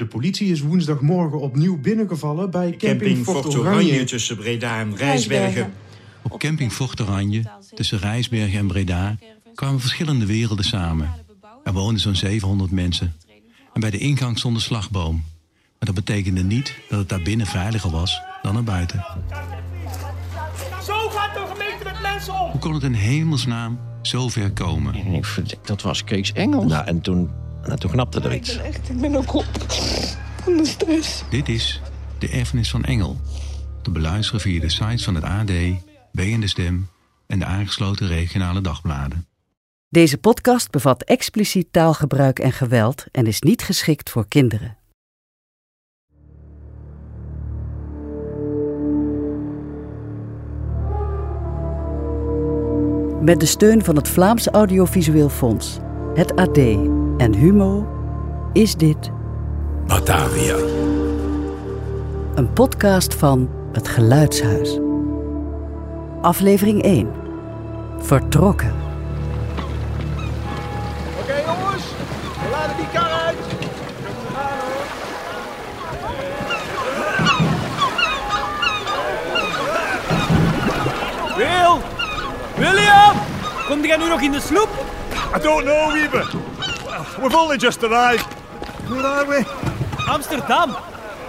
De politie is woensdagmorgen opnieuw binnengevallen bij camping, Camping Fort Fort Oranje. Oranje tussen Breda en Rijsbergen. Op camping Fort Oranje, tussen Rijsbergen en Breda, kwamen verschillende werelden samen. Er woonden zo'n 700 mensen. En bij de ingang stond een slagboom. Maar dat betekende niet dat het daar binnen veiliger was dan er buiten. Zo gaat de gemeente met mensen om! Hoe kon het in hemelsnaam zo ver komen? En ik verdik, dat was Kees Engels. Nou, en toen, nou, toen knapte er iets. Echt, ik ben ook op van de stress. Dit is De Erfenis van Engel. Te beluisteren via de sites van het AD, BN De Stem en de aangesloten regionale dagbladen. Deze podcast bevat expliciet taalgebruik en geweld en is niet geschikt voor kinderen. Met de steun van het Vlaams Audiovisueel Fonds, het AD en Humo is dit Batavia. een podcast van Het Geluidshuis. Aflevering 1. Vertrokken. Oké jongens, we laden die kar uit. Wil! William! Komt jij nu nog in de sloep? I don't know, Weaver. We've only just arrived. Where are we? Amsterdam.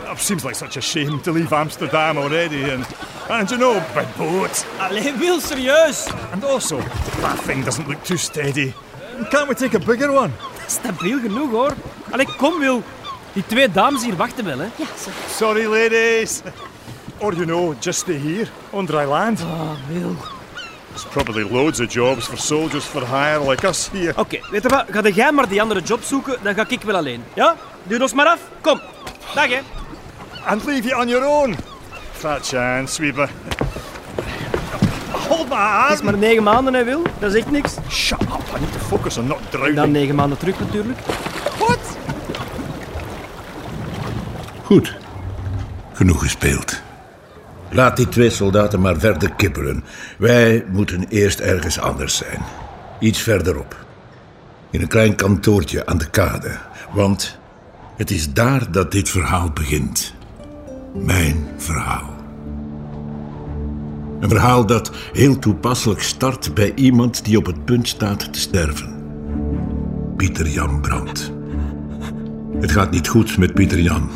Oh, seems like such a shame to leave Amsterdam already, and and you know, by boat. Allee, Wil, serieus. And also, that thing doesn't look too steady. Can't we take a bigger one? Stabiel genoeg hoor. Allee, kom Wil. Die twee dames hier wachten wel, hè? Ja, zo. Sorry, ladies. Or you know, just stay here on dry land. Oh, Wil. There's probably loads of jobs for soldiers for hire like us here. Oké, weet je wat? Ga jij maar die andere job zoeken, dan ga ik wel alleen. Ja? Duur ons maar af. Kom. Dag, hè. And leave you on your own. Fat chance, Weaver. Hold my hand. Het is maar negen maanden, hè, Wil. Dat is echt niks. Shut up. I need to focus on not En drowning. dan negen maanden terug natuurlijk. What? Goed. Genoeg gespeeld. Laat die twee soldaten maar verder kipperen. Wij moeten eerst ergens anders zijn. Iets verderop. In een klein kantoortje aan de kade. Want het is daar dat dit verhaal begint. Mijn verhaal. Een verhaal dat heel toepasselijk start bij iemand die op het punt staat te sterven. Pieter Jan Brandt. Het gaat niet goed met Pieter Jan.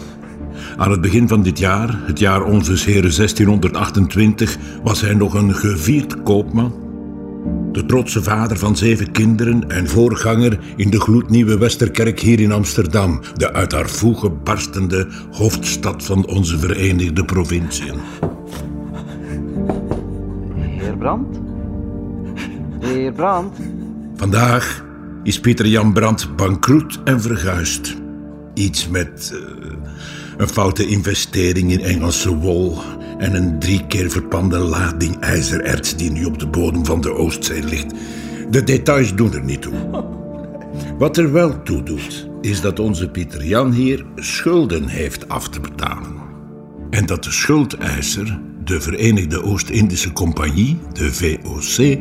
Aan het begin van dit jaar, het jaar Onzes Heren 1628, was hij nog een gevierd koopman. De trotse vader van zeven kinderen en voorganger in de gloednieuwe Westerkerk hier in Amsterdam, de uit haar voegen barstende hoofdstad van onze Verenigde Provinciën. Heer Brandt? Heer Brandt? Vandaag is Pieter Jan Brandt bankroet en verguisd. Iets met eh, een foute investering in Engelse wol en een drie keer verpande lading ijzererts die nu op de bodem van de Oostzee ligt. De details doen er niet toe. Wat er wel toe doet, is dat onze Pieter Jan hier schulden heeft af te betalen. En dat de schuldeiser, de Verenigde Oost-Indische Compagnie, de VOC,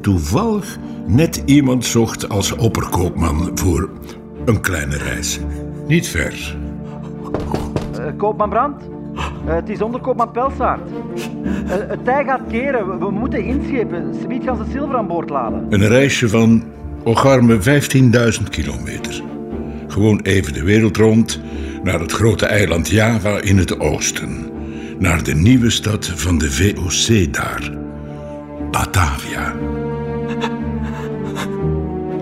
toevallig net iemand zocht als opperkoopman voor een kleine reis. Niet ver. Eh, koopman Brandt? Eh, het is onder koopman Pelsaert. Eh, het tij gaat keren. We, moeten inschepen. Sweet gaan ze zilver aan boord laden. Een reisje van ogarme 15.000 kilometer. Gewoon even de wereld rond, naar het grote eiland Java in het oosten. Naar de nieuwe stad van de VOC daar. Batavia.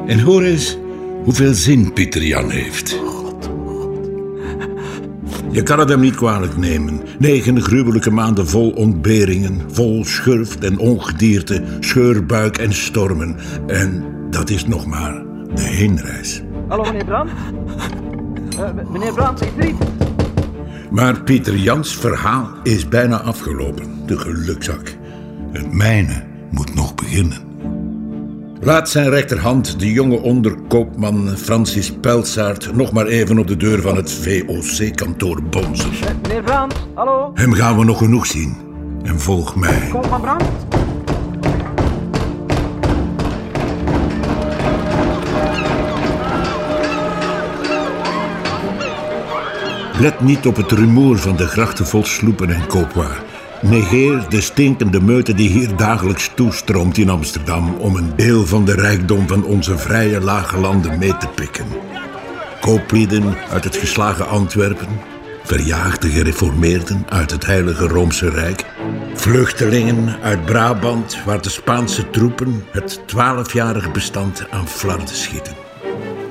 En hoor eens hoeveel zin Pieter Jan heeft. Je kan het hem niet kwalijk nemen. Negen gruwelijke maanden vol ontberingen, vol schurft en ongedierte, scheurbuik en stormen. En dat is nog maar de heenreis. Hallo, meneer Brandt? Eh, m- meneer Brandt, er iets? Maar Pieter Jans' verhaal is bijna afgelopen. De gelukzak. Het mijne moet nog beginnen. Laat zijn rechterhand de jonge onderkoopman Francis Pelsaert nog maar even op de deur van het VOC-kantoor bonzen. Meneer Brandt, hallo? Hem gaan we nog genoeg zien. En volg mij. Koopman Brandt? Let niet op het rumoer van de grachten vol sloepen en koopwaar. Negeer de stinkende meute die hier dagelijks toestroomt in Amsterdam om een deel van de rijkdom van onze vrije lage landen mee te pikken. Kooplieden uit het geslagen Antwerpen, verjaagde gereformeerden uit het Heilige Roomse Rijk, vluchtelingen uit Brabant waar de Spaanse troepen het twaalfjarige bestand aan flarden schieten.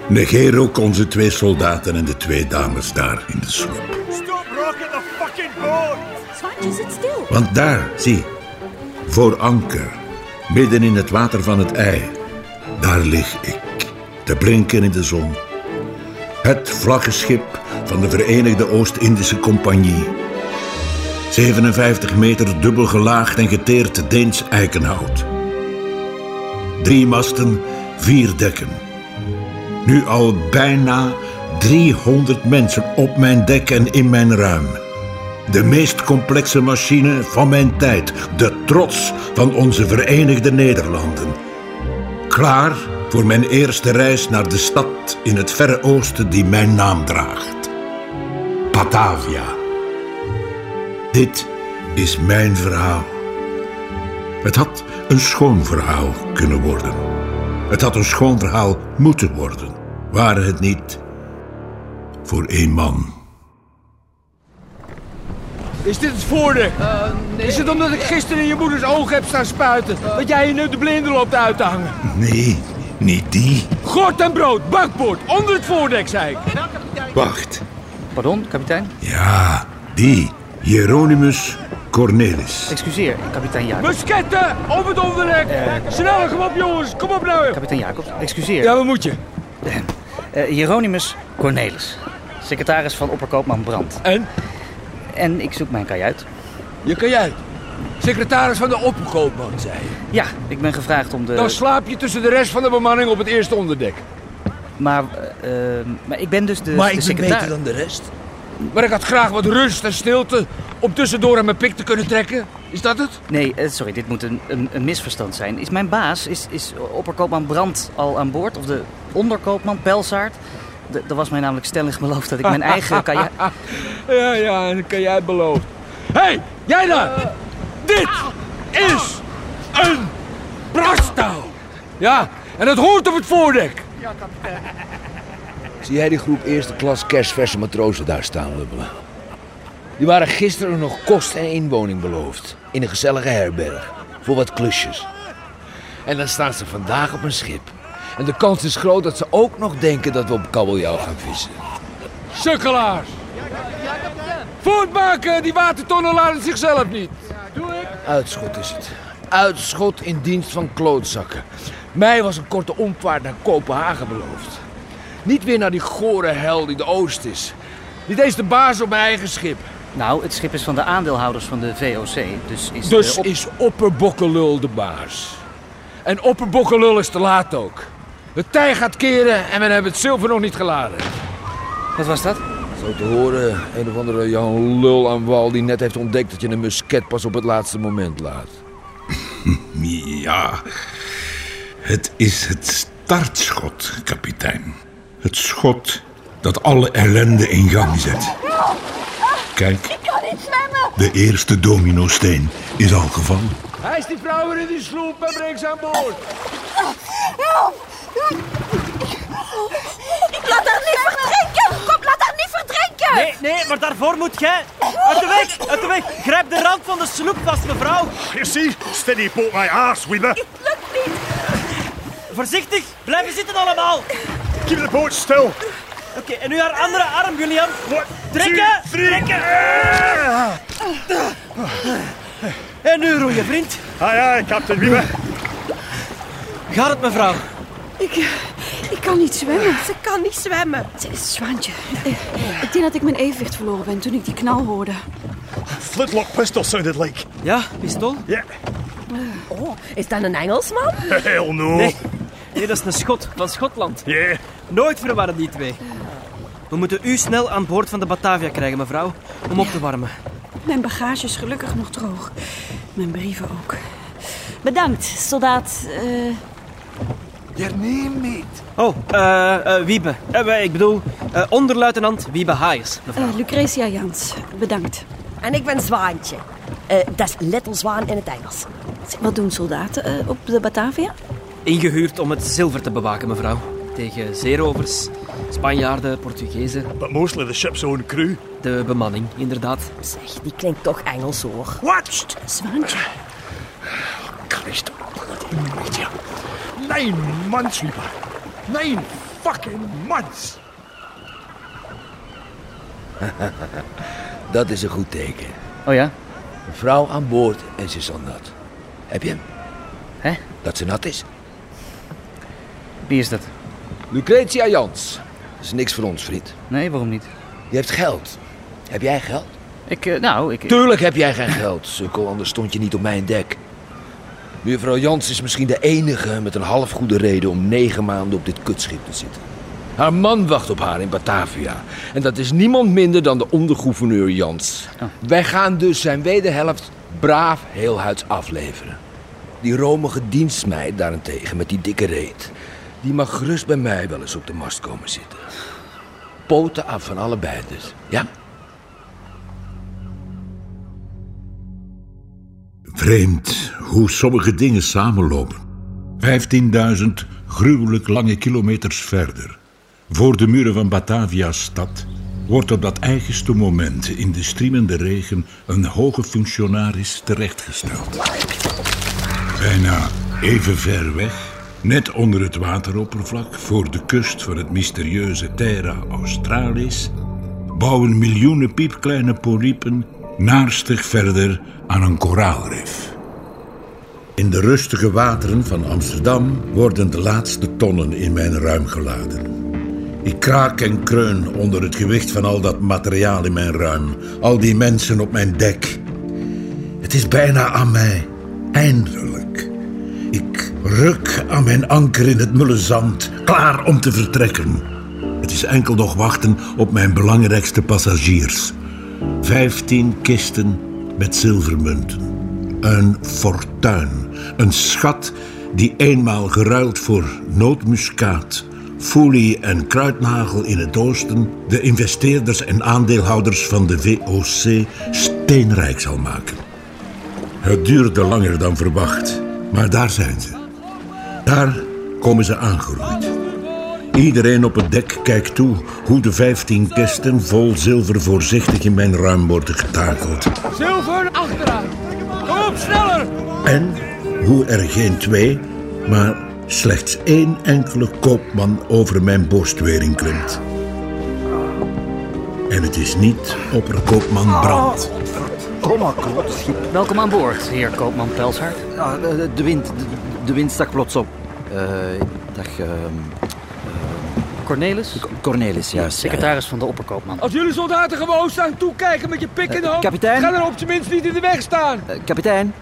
Negeer ook onze twee soldaten en de twee dames daar in de sloep. Stop rocking the fucking boat! Want daar, zie, voor anker, midden in het water van het ei, daar lig ik, te blinken in de zon. Het vlaggenschip van de Verenigde Oost-Indische Compagnie. 57 meter dubbel gelaagd en geteerd Deens eikenhout. Drie masten, vier dekken. Nu al bijna 300 mensen op mijn dek en in mijn ruim. De meest complexe machine van mijn tijd. De trots van onze Verenigde Nederlanden. Klaar voor mijn eerste reis naar de stad in het verre oosten die mijn naam draagt. Batavia. Dit is mijn verhaal. Het had een schoon verhaal kunnen worden. Het had een schoon verhaal moeten worden. Waren het niet voor één man. Is dit het voordek? Is het omdat ik gisteren in je moeders oog heb staan spuiten... dat jij je nu de blinde loopt uit te hangen? Nee, niet die. Gort en brood, bakboord, onder het voordek, zei ik. Wacht. Pardon, kapitein? Ja, die. Hieronymus Cornelis. Excuseer, kapitein Jacobs. Musketten, op het onderdek! Sneller, kom op jongens, kom op nou! Kapitein Jacobs, excuseer. Ja, wat moet je? Eh, Hieronymus Cornelis. Secretaris van opperkoopman Brand. En? En ik zoek mijn kajuit. Je kajuit? Secretaris van de opperkoopman, zei je. Ja, ik ben gevraagd om de... Dan slaap je tussen de rest van de bemanning op het eerste onderdek. Maar, eh, eh, maar ik ben dus de, maar de ik ben beter dan de rest. Maar ik had graag wat rust en stilte om tussendoor aan mijn pik te kunnen trekken. Is dat het? Nee, eh, sorry, dit moet een, een, een misverstand zijn. Is mijn baas, is, is opperkoopman Brand al aan boord? Of de onderkoopman Pelsaard? Er was mij namelijk stellig beloofd dat ik mijn eigen kajuit... ja, ja, en kan jij beloofd. Hé, hey, jij daar! Dit is een brastouw! Ja, en het hoort op het voordek. Ja, kapitein. Zie jij die groep eerste klas kerstverse matrozen daar staan lubbelen? Die waren gisteren nog kost en inwoning beloofd. In een gezellige herberg. Voor wat klusjes. En dan staan ze vandaag op een schip. En de kans is groot dat ze ook nog denken dat we op kabeljauw gaan vissen. Sukkelaars! Voortmaken, die watertonnen laten zichzelf niet. Uitschot is het. Uitschot in dienst van klootzakken. Mij was een korte omvaart naar Kopenhagen beloofd. Niet weer naar die gore hel die de Oost is. Niet eens de baas op mijn eigen schip. Nou, het schip is van de aandeelhouders van de VOC, dus is... Dus op- is Opperbokkelul de baas. En Opperbokkelul is te laat ook. De tij gaat keren en we hebben het zilver nog niet geladen. Wat was dat? Zo te horen, een of andere Jan Lul aan wal die net heeft ontdekt dat je een musket pas op het laatste moment laat. Ja, het is het startschot, kapitein. Het schot dat alle ellende in gang zet. Kijk, Ik kan niet zwemmen. de eerste dominosteen is al gevallen. Hij is die vrouw in die sloep en breng ze aan boord. Help! Ik laat haar niet verdrinken! Kom, laat haar niet verdrinken! Nee, nee, maar daarvoor moet jij... Uit de weg, uit de weg. Grijp de rand van de sloep vast, mevrouw. You see? Steady boat my ass, Weaver. Voorzichtig, blijven zitten allemaal. Keep the boat still. Oké, en nu haar andere arm, William. Trekken, two, three. trekken. En nu roeien, vriend. Aye, aye, Captain Weaver. Gaat het, mevrouw? Ik, Ik kan niet zwemmen. Ze kan niet zwemmen. Zwaantje, eh, ik denk dat ik mijn evenwicht verloren ben toen ik die knal hoorde. Flintlock pistol sounded like. Ja, pistool? Ja. Oh, is dat een Engelsman? Hell no. Nee. Nee, dat is een schot van Schotland. Ja. Nooit verwarren die twee. We moeten u snel aan boord van de Batavia krijgen, mevrouw, om op te warmen. Mijn bagage is gelukkig nog droog. Mijn brieven ook. Bedankt, soldaat. eh Your name, mate. Oh, eh, eh, Wiebe. Eh, ik bedoel, eh, onderluitenant Wiebe Haaiers, mevrouw. Lucretia Jans. Bedankt. En ik ben Zwaantje. Eh, dat is Little Zwaan in het Engels. Wat doen soldaten op de Batavia? Ingehuurd om het zilver te bewaken, mevrouw. Tegen zeerovers, Spanjaarden, Portugezen. But mostly the ship's own crew. De bemanning, inderdaad. Zeg, die klinkt toch Engels hoor. Watched! Zwaantje. Christ. Weet je. Nine months, Reaper. Nine fucking months. Dat is een goed teken. Oh ja? Een vrouw aan boord en ze is al nat. Heb je hem? Hè? Dat ze nat is? Wie is dat? Lucretia Jans. Dat is niks voor ons, vriend. Nee, waarom niet? Je hebt geld. Heb jij geld? Ik, eh, nou, ik... Tuurlijk heb jij geen geld, sukkel, anders stond je niet op mijn dek. Mevrouw Jans is misschien de enige met een halfgoede reden om negen maanden op dit kutschip te zitten. Haar man wacht op haar in Batavia. En dat is niemand minder dan de ondergouverneur Jans. Wij gaan dus zijn wederhelft braaf heelhuids afleveren. Die romige dienstmeid daarentegen met die dikke reet... die mag gerust bij mij wel eens op de mast komen zitten. Poten af van allebei dus, ja? Vreemd hoe sommige dingen samenlopen. 15.000 gruwelijk lange kilometers verder, voor de muren van Batavia's stad, wordt op dat eigenste moment in de striemende regen een hoge functionaris terechtgesteld. Bijna even ver weg, net onder het wateroppervlak, voor de kust van het mysterieuze Terra Australis, bouwen miljoenen piepkleine polypen naarstig verder aan een koraalrif. In de rustige wateren van Amsterdam worden de laatste tonnen in mijn ruim geladen. Ik kraak en kreun onder het gewicht van al dat materiaal in mijn ruim, al die mensen op mijn dek. Het is bijna aan mij, eindelijk. Ik ruk aan mijn anker in het mulle zand, klaar om te vertrekken. Het is enkel nog wachten op mijn belangrijkste passagiers. Vijftien kisten met zilvermunten. Een fortuin, een schat die eenmaal geruild voor nootmuskaat, folie en kruidnagel in het oosten de investeerders en aandeelhouders van de VOC steenrijk zal maken. Het duurde langer dan verwacht, maar daar zijn ze. Daar komen ze aangeroeid. Iedereen op het dek kijkt toe hoe de vijftien kisten vol zilver voorzichtig in mijn ruim worden getakeld. Zilver achteraan. Kom op, sneller. En hoe er geen twee, maar slechts één enkele koopman over mijn borstwering klimt. En het is niet opperkoopman Brand. Kom maar, klopt, schip. Welkom aan boord, heer Koopman Pelshart. De, de wind, de, de wind stak plots op. Eh, dag, ehm, Cornelis? Cornelis, juist. ja, Secretaris van de opperkoopman. Als jullie soldaten gewoon staan toekijken met je pik in de hand... kapitein? Ga dan op zijn minst niet in de weg staan. Eh, kapitein,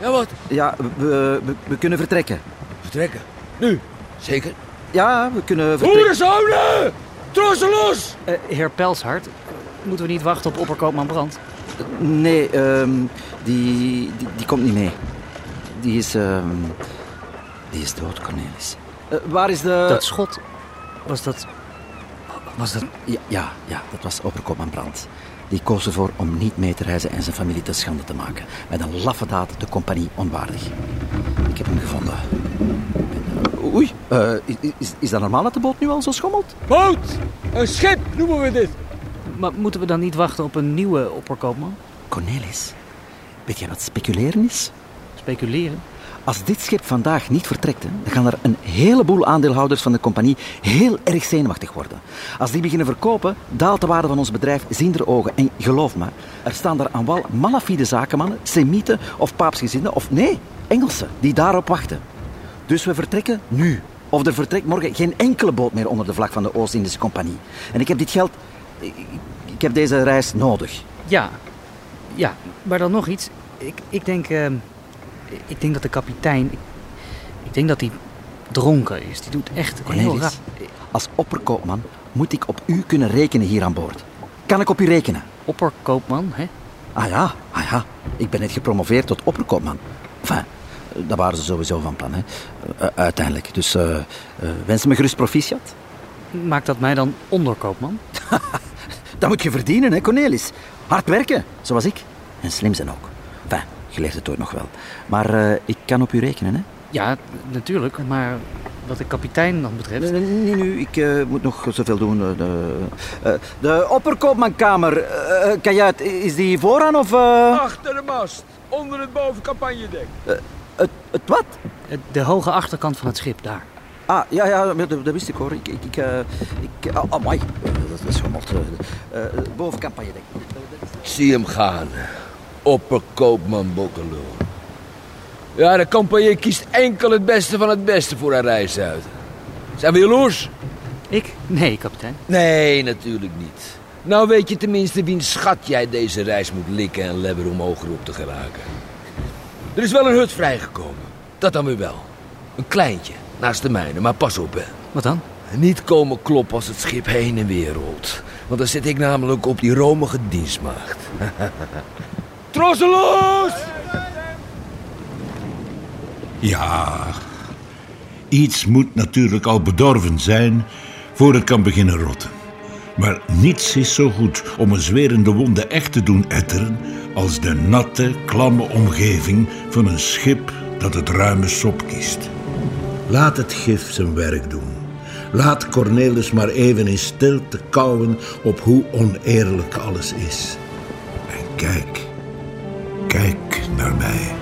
Ja, wat? ja, we, we, we kunnen vertrekken. Vertrekken? Nu? Zeker? Ja, we kunnen vertrekken. Hoerenzonen! Trossen los! Eh, heer Pelshart, moeten we niet wachten op opperkoopman Brand? Nee, ehm, die, die, die komt niet mee. Die is, ehm, die is dood, Cornelis. Eh, waar is de... Dat schot, was dat... Was dat... Ja, ja, ja, dat was opperkoopman Brand. Die koos ervoor om niet mee te reizen en zijn familie te schande te maken. Met een laffe daad de compagnie onwaardig. Ik heb hem gevonden. Oei, eh, is, is, is dat normaal dat de boot nu al zo schommelt? Boot! Een schip noemen we dit. Maar moeten we dan niet wachten op een nieuwe opperkoopman? Cornelis, weet jij wat speculeren is? Speculeren? Als dit schip vandaag niet vertrekt, dan gaan er een heleboel aandeelhouders van de compagnie heel erg zenuwachtig worden. Als die beginnen verkopen, daalt de waarde van ons bedrijf ziender ogen. En geloof me, er staan daar aan wal malafide zakenmannen, semieten of paapsgezinden, of nee, Engelsen, die daarop wachten. Dus we vertrekken nu. Of er vertrekt morgen geen enkele boot meer onder de vlag van de Oost-Indische Compagnie. En ik heb dit geld... Ik, ik heb deze reis nodig. Ja, ja, maar dan nog iets. Ik, ik, denk, ehm, ik denk dat de kapitein... Ik, ik denk dat hij dronken is. Die doet echt heel Cornelis, rap. als opperkoopman moet ik op u kunnen rekenen hier aan boord. Kan ik op u rekenen? Opperkoopman, hè? Ah ja, ah ja. Ik ben net gepromoveerd tot opperkoopman. Enfin, dat waren ze sowieso van plan, hè. Eh, uiteindelijk. Dus eh eh, wens me gerust proficiat. Maakt dat mij dan onderkoopman? Dat moet je verdienen, hè, Cornelis. Hard werken, zoals ik. En slim zijn ook. Enfin, je leert het ooit nog wel. Maar eh, ik kan op u rekenen, hè. Ja, natuurlijk, maar wat de kapitein dan betreft... Nee, nee, nu, ik eh, moet nog zoveel doen. eh, De, eh, de opperkoopmankamer, kajuit, is die vooraan of... eh, Achter de mast, onder het bovencampagnedek. het, het wat? De hoge achterkant van het schip, daar. Ah, ja, ja, dat, dat wist ik hoor. Ik, ik, ik, ik oh, amai, Eh, dat is gemot. Uh, boven. Ik zie hem gaan. Opperkoopman Bokkelo. Ja, de compagnie kiest enkel het beste van het beste voor haar reis uit. Zijn we jaloers? Ik? Nee, kapitein. Nee, natuurlijk niet. Nou weet je tenminste wiens schat jij deze reis moet likken en lebberen om hogerop te geraken. Er is wel een hut vrijgekomen. Dat dan weer wel. Een kleintje, naast de mijne, maar pas op hè. Wat dan? Niet komen kloppen als het schip heen en weer rolt. Want dan zit ik namelijk op die romige dienstmaagd. Ja, iets moet natuurlijk al bedorven zijn voor het kan beginnen rotten. Maar niets is zo goed om een zwerende wonde echt te doen etteren als de natte, klamme omgeving van een schip dat het ruime sop kiest. Laat het gif zijn werk doen. Laat Cornelis maar even in stilte kauwen op hoe oneerlijk alles is. En kijk, kijk naar mij.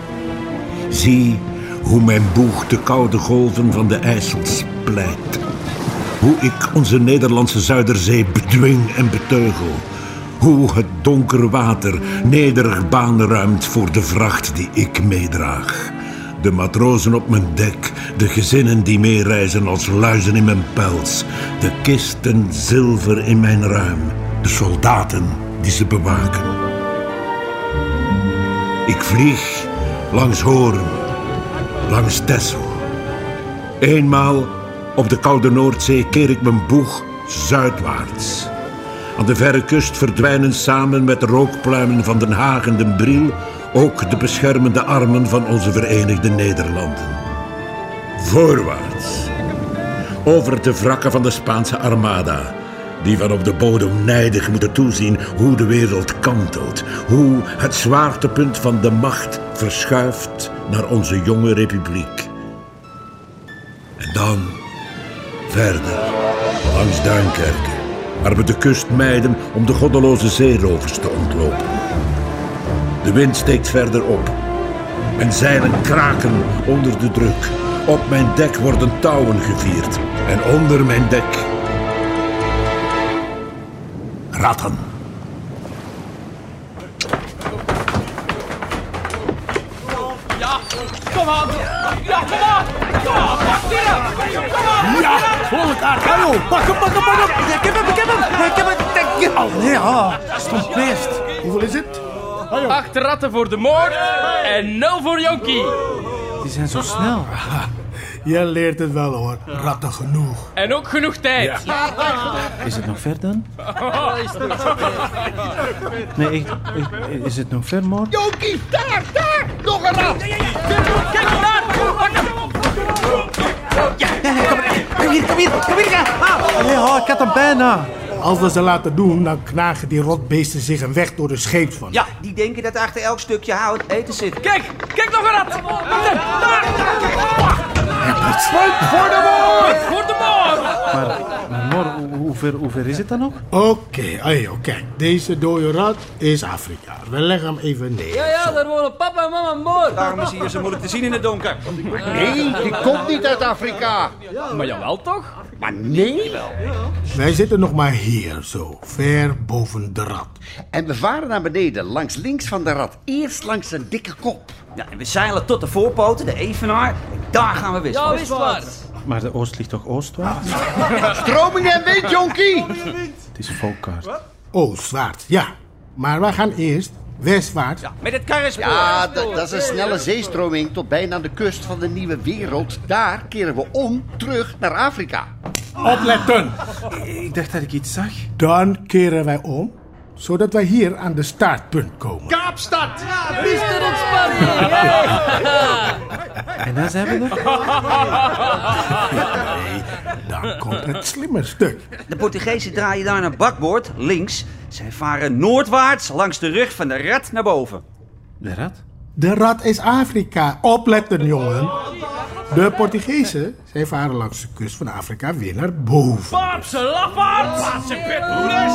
Zie hoe mijn boeg de koude golven van de IJssel splijt. Hoe ik onze Nederlandse Zuiderzee bedwing en beteugel. Hoe het donkere water nederig baan ruimt voor de vracht die ik meedraag. De matrozen op mijn dek, de gezinnen die meereizen als luizen in mijn pels. De kisten zilver in mijn ruim, de soldaten die ze bewaken. Ik vlieg langs Hoorn, langs Texel. Eenmaal op de koude Noordzee keer ik mijn boeg zuidwaarts. Aan de verre kust verdwijnen samen met de rookpluimen van Den Haag en Den Briel ook de beschermende armen van onze Verenigde Nederlanden. Voorwaarts. Over de wrakken van de Spaanse armada, die van op de bodem nijdig moeten toezien hoe de wereld kantelt, hoe het zwaartepunt van de macht verschuift naar onze jonge republiek. En dan verder, langs Duinkerken, waar we de kust mijden om de goddeloze zeerovers te ontlopen. De wind steekt verder op. Mijn zeilen kraken onder de druk. Op mijn dek worden touwen gevierd. En onder mijn dek... Ratten. Ja, kom aan. Ja, kom aan. Kom aan, pak die dan. Kom aan. Ja, voor elkaar. Hallo, pak hem, pak hem, pak hem. Ik heb hem, ik heb hem. Ik heb hem. Oh, nee, ah, stond best. Hoeveel is het? Acht ratten voor de moord en nul voor Jonkie. Die zijn zo snel. Je leert het wel hoor. Ratten genoeg. En ook genoeg tijd. Is het nog ver dan? Nee, ik, ik- is het nog ver, Mor? Jonkie, daar, daar. Nog een rat. Kijk daar. Pak hem. Kom hier, kom hier, kom hier. Ah. Nee, oh, ik had hem bijna. Als we ze laten doen, dan knagen die rotbeesten zich een weg door de scheepswand. Ja, die denken dat achter elk stukje hout eten zit. Kijk, kijk nog een rat. Daar. Voor de moord! Voor de moord. Maar, maar Mor, hoe, hoe ver, hoe ver is het dan nog? Oké, ah, joh, kijk. Deze dode rat is Afrika. We leggen hem even neer. Ja, ja, daar wonen papa en mama moord. Daarom is hij hier zo moeilijk te zien in het donker. Nee, die komt niet uit Afrika. Maar jawel toch? Maar nee. Wij zitten nog maar hier, zo, ver boven de rat. En we varen naar beneden, langs links van de rat. Eerst langs zijn dikke kop. Ja, en we zeilen tot de voorpoten, de evenaar. En daar gaan we wisselen. Ja, wist wat. Maar de oost ligt toch oostwaarts? Stroming en wind, jonkie! Het is volkaart. Oostwaarts, ja. Maar wij gaan eerst westwaarts. Met het karrenspoor. Ja, dat, dat is een snelle zeestroming tot bijna de kust van de nieuwe wereld. Daar keren we om terug naar Afrika. Opletten! Ik dacht dat ik iets zag. Dan keren wij om, zodat wij hier aan de startpunt komen. Kaapstad! Mister ontspanning. En daar zijn we er. Nee, dan komt het slimme stuk. De Portugezen draaien daar naar bakboord, links. Zij varen noordwaarts langs de rug van de rat naar boven. De rat? De rat is Afrika. Opletten, jongen. De Portugezen, zij varen langs de kust van Afrika weer naar boven. Paapse lafaards! Paapse petpoeders!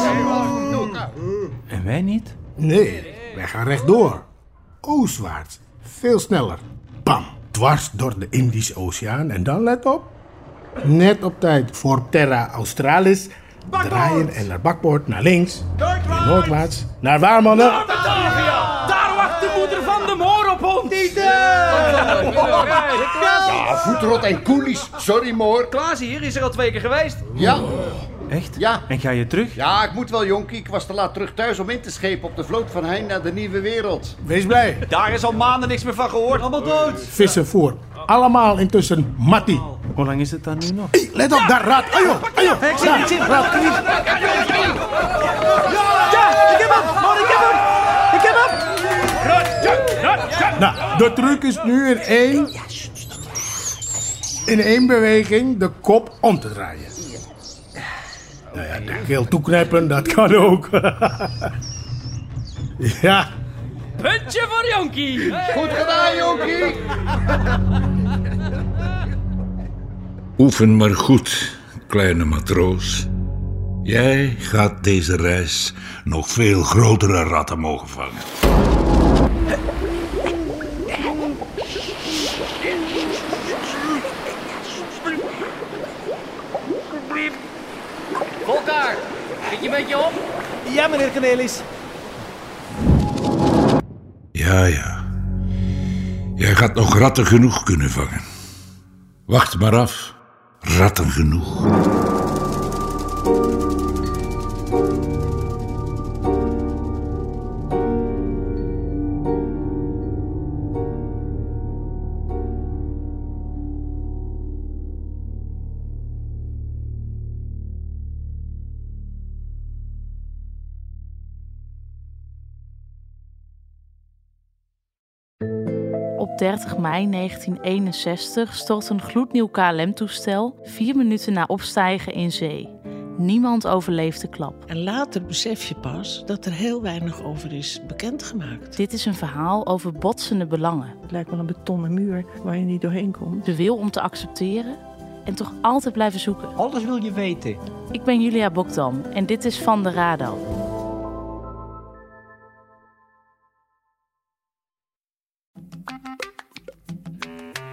En wij niet? Nee, wij gaan rechtdoor. Oostwaarts. Veel sneller. Bam. Dwars door de Indische Oceaan. En dan let op. Net op tijd voor Terra Australis. Draaien en naar bakboord, naar links. Noordwaarts. Naar waar, mannen? Ja, voetrot en koelies. Sorry, moor. Klaas hier is er al twee keer geweest. Ja, Echt? ja. En ga je terug? Ja, ik moet wel, jonkie. Ik was te laat terug thuis om in te schepen op de vloot van Hein naar de nieuwe wereld. Wees blij. Daar is al maanden niks meer van gehoord. Allemaal dood. Vissen voor. Allemaal intussen Matti. Hoe lang is het dan nu nog? Hey, let op, daar, raad. Ajo, ajo. Ik zie hem, ik zie hem. Ja, ik heb hem! Ik heb hem! Nou, de truc is nu in één... In één beweging de kop om te draaien. Nou ja, de keel toeknijpen, dat kan ook. ja, Puntje voor Jonkie! Goed gedaan, jonkie! Oefen maar goed, kleine matroos. Jij gaat deze reis nog veel grotere ratten mogen vangen. Je beetje op? Ja, meneer Cornelis. Ja, ja. Jij gaat nog ratten genoeg kunnen vangen. Wacht maar af. Ratten genoeg. 30 mei 1961 stort een gloednieuw KLM-toestel vier minuten na opstijgen in zee. Niemand overleeft de klap. En later besef je pas dat er heel weinig over is bekendgemaakt. Dit is een verhaal over botsende belangen. Het lijkt wel een betonnen muur waar je niet doorheen komt. De wil om te accepteren en toch altijd blijven zoeken. Alles wil je weten. Ik ben Julia Bokdam en dit is Van de Radar.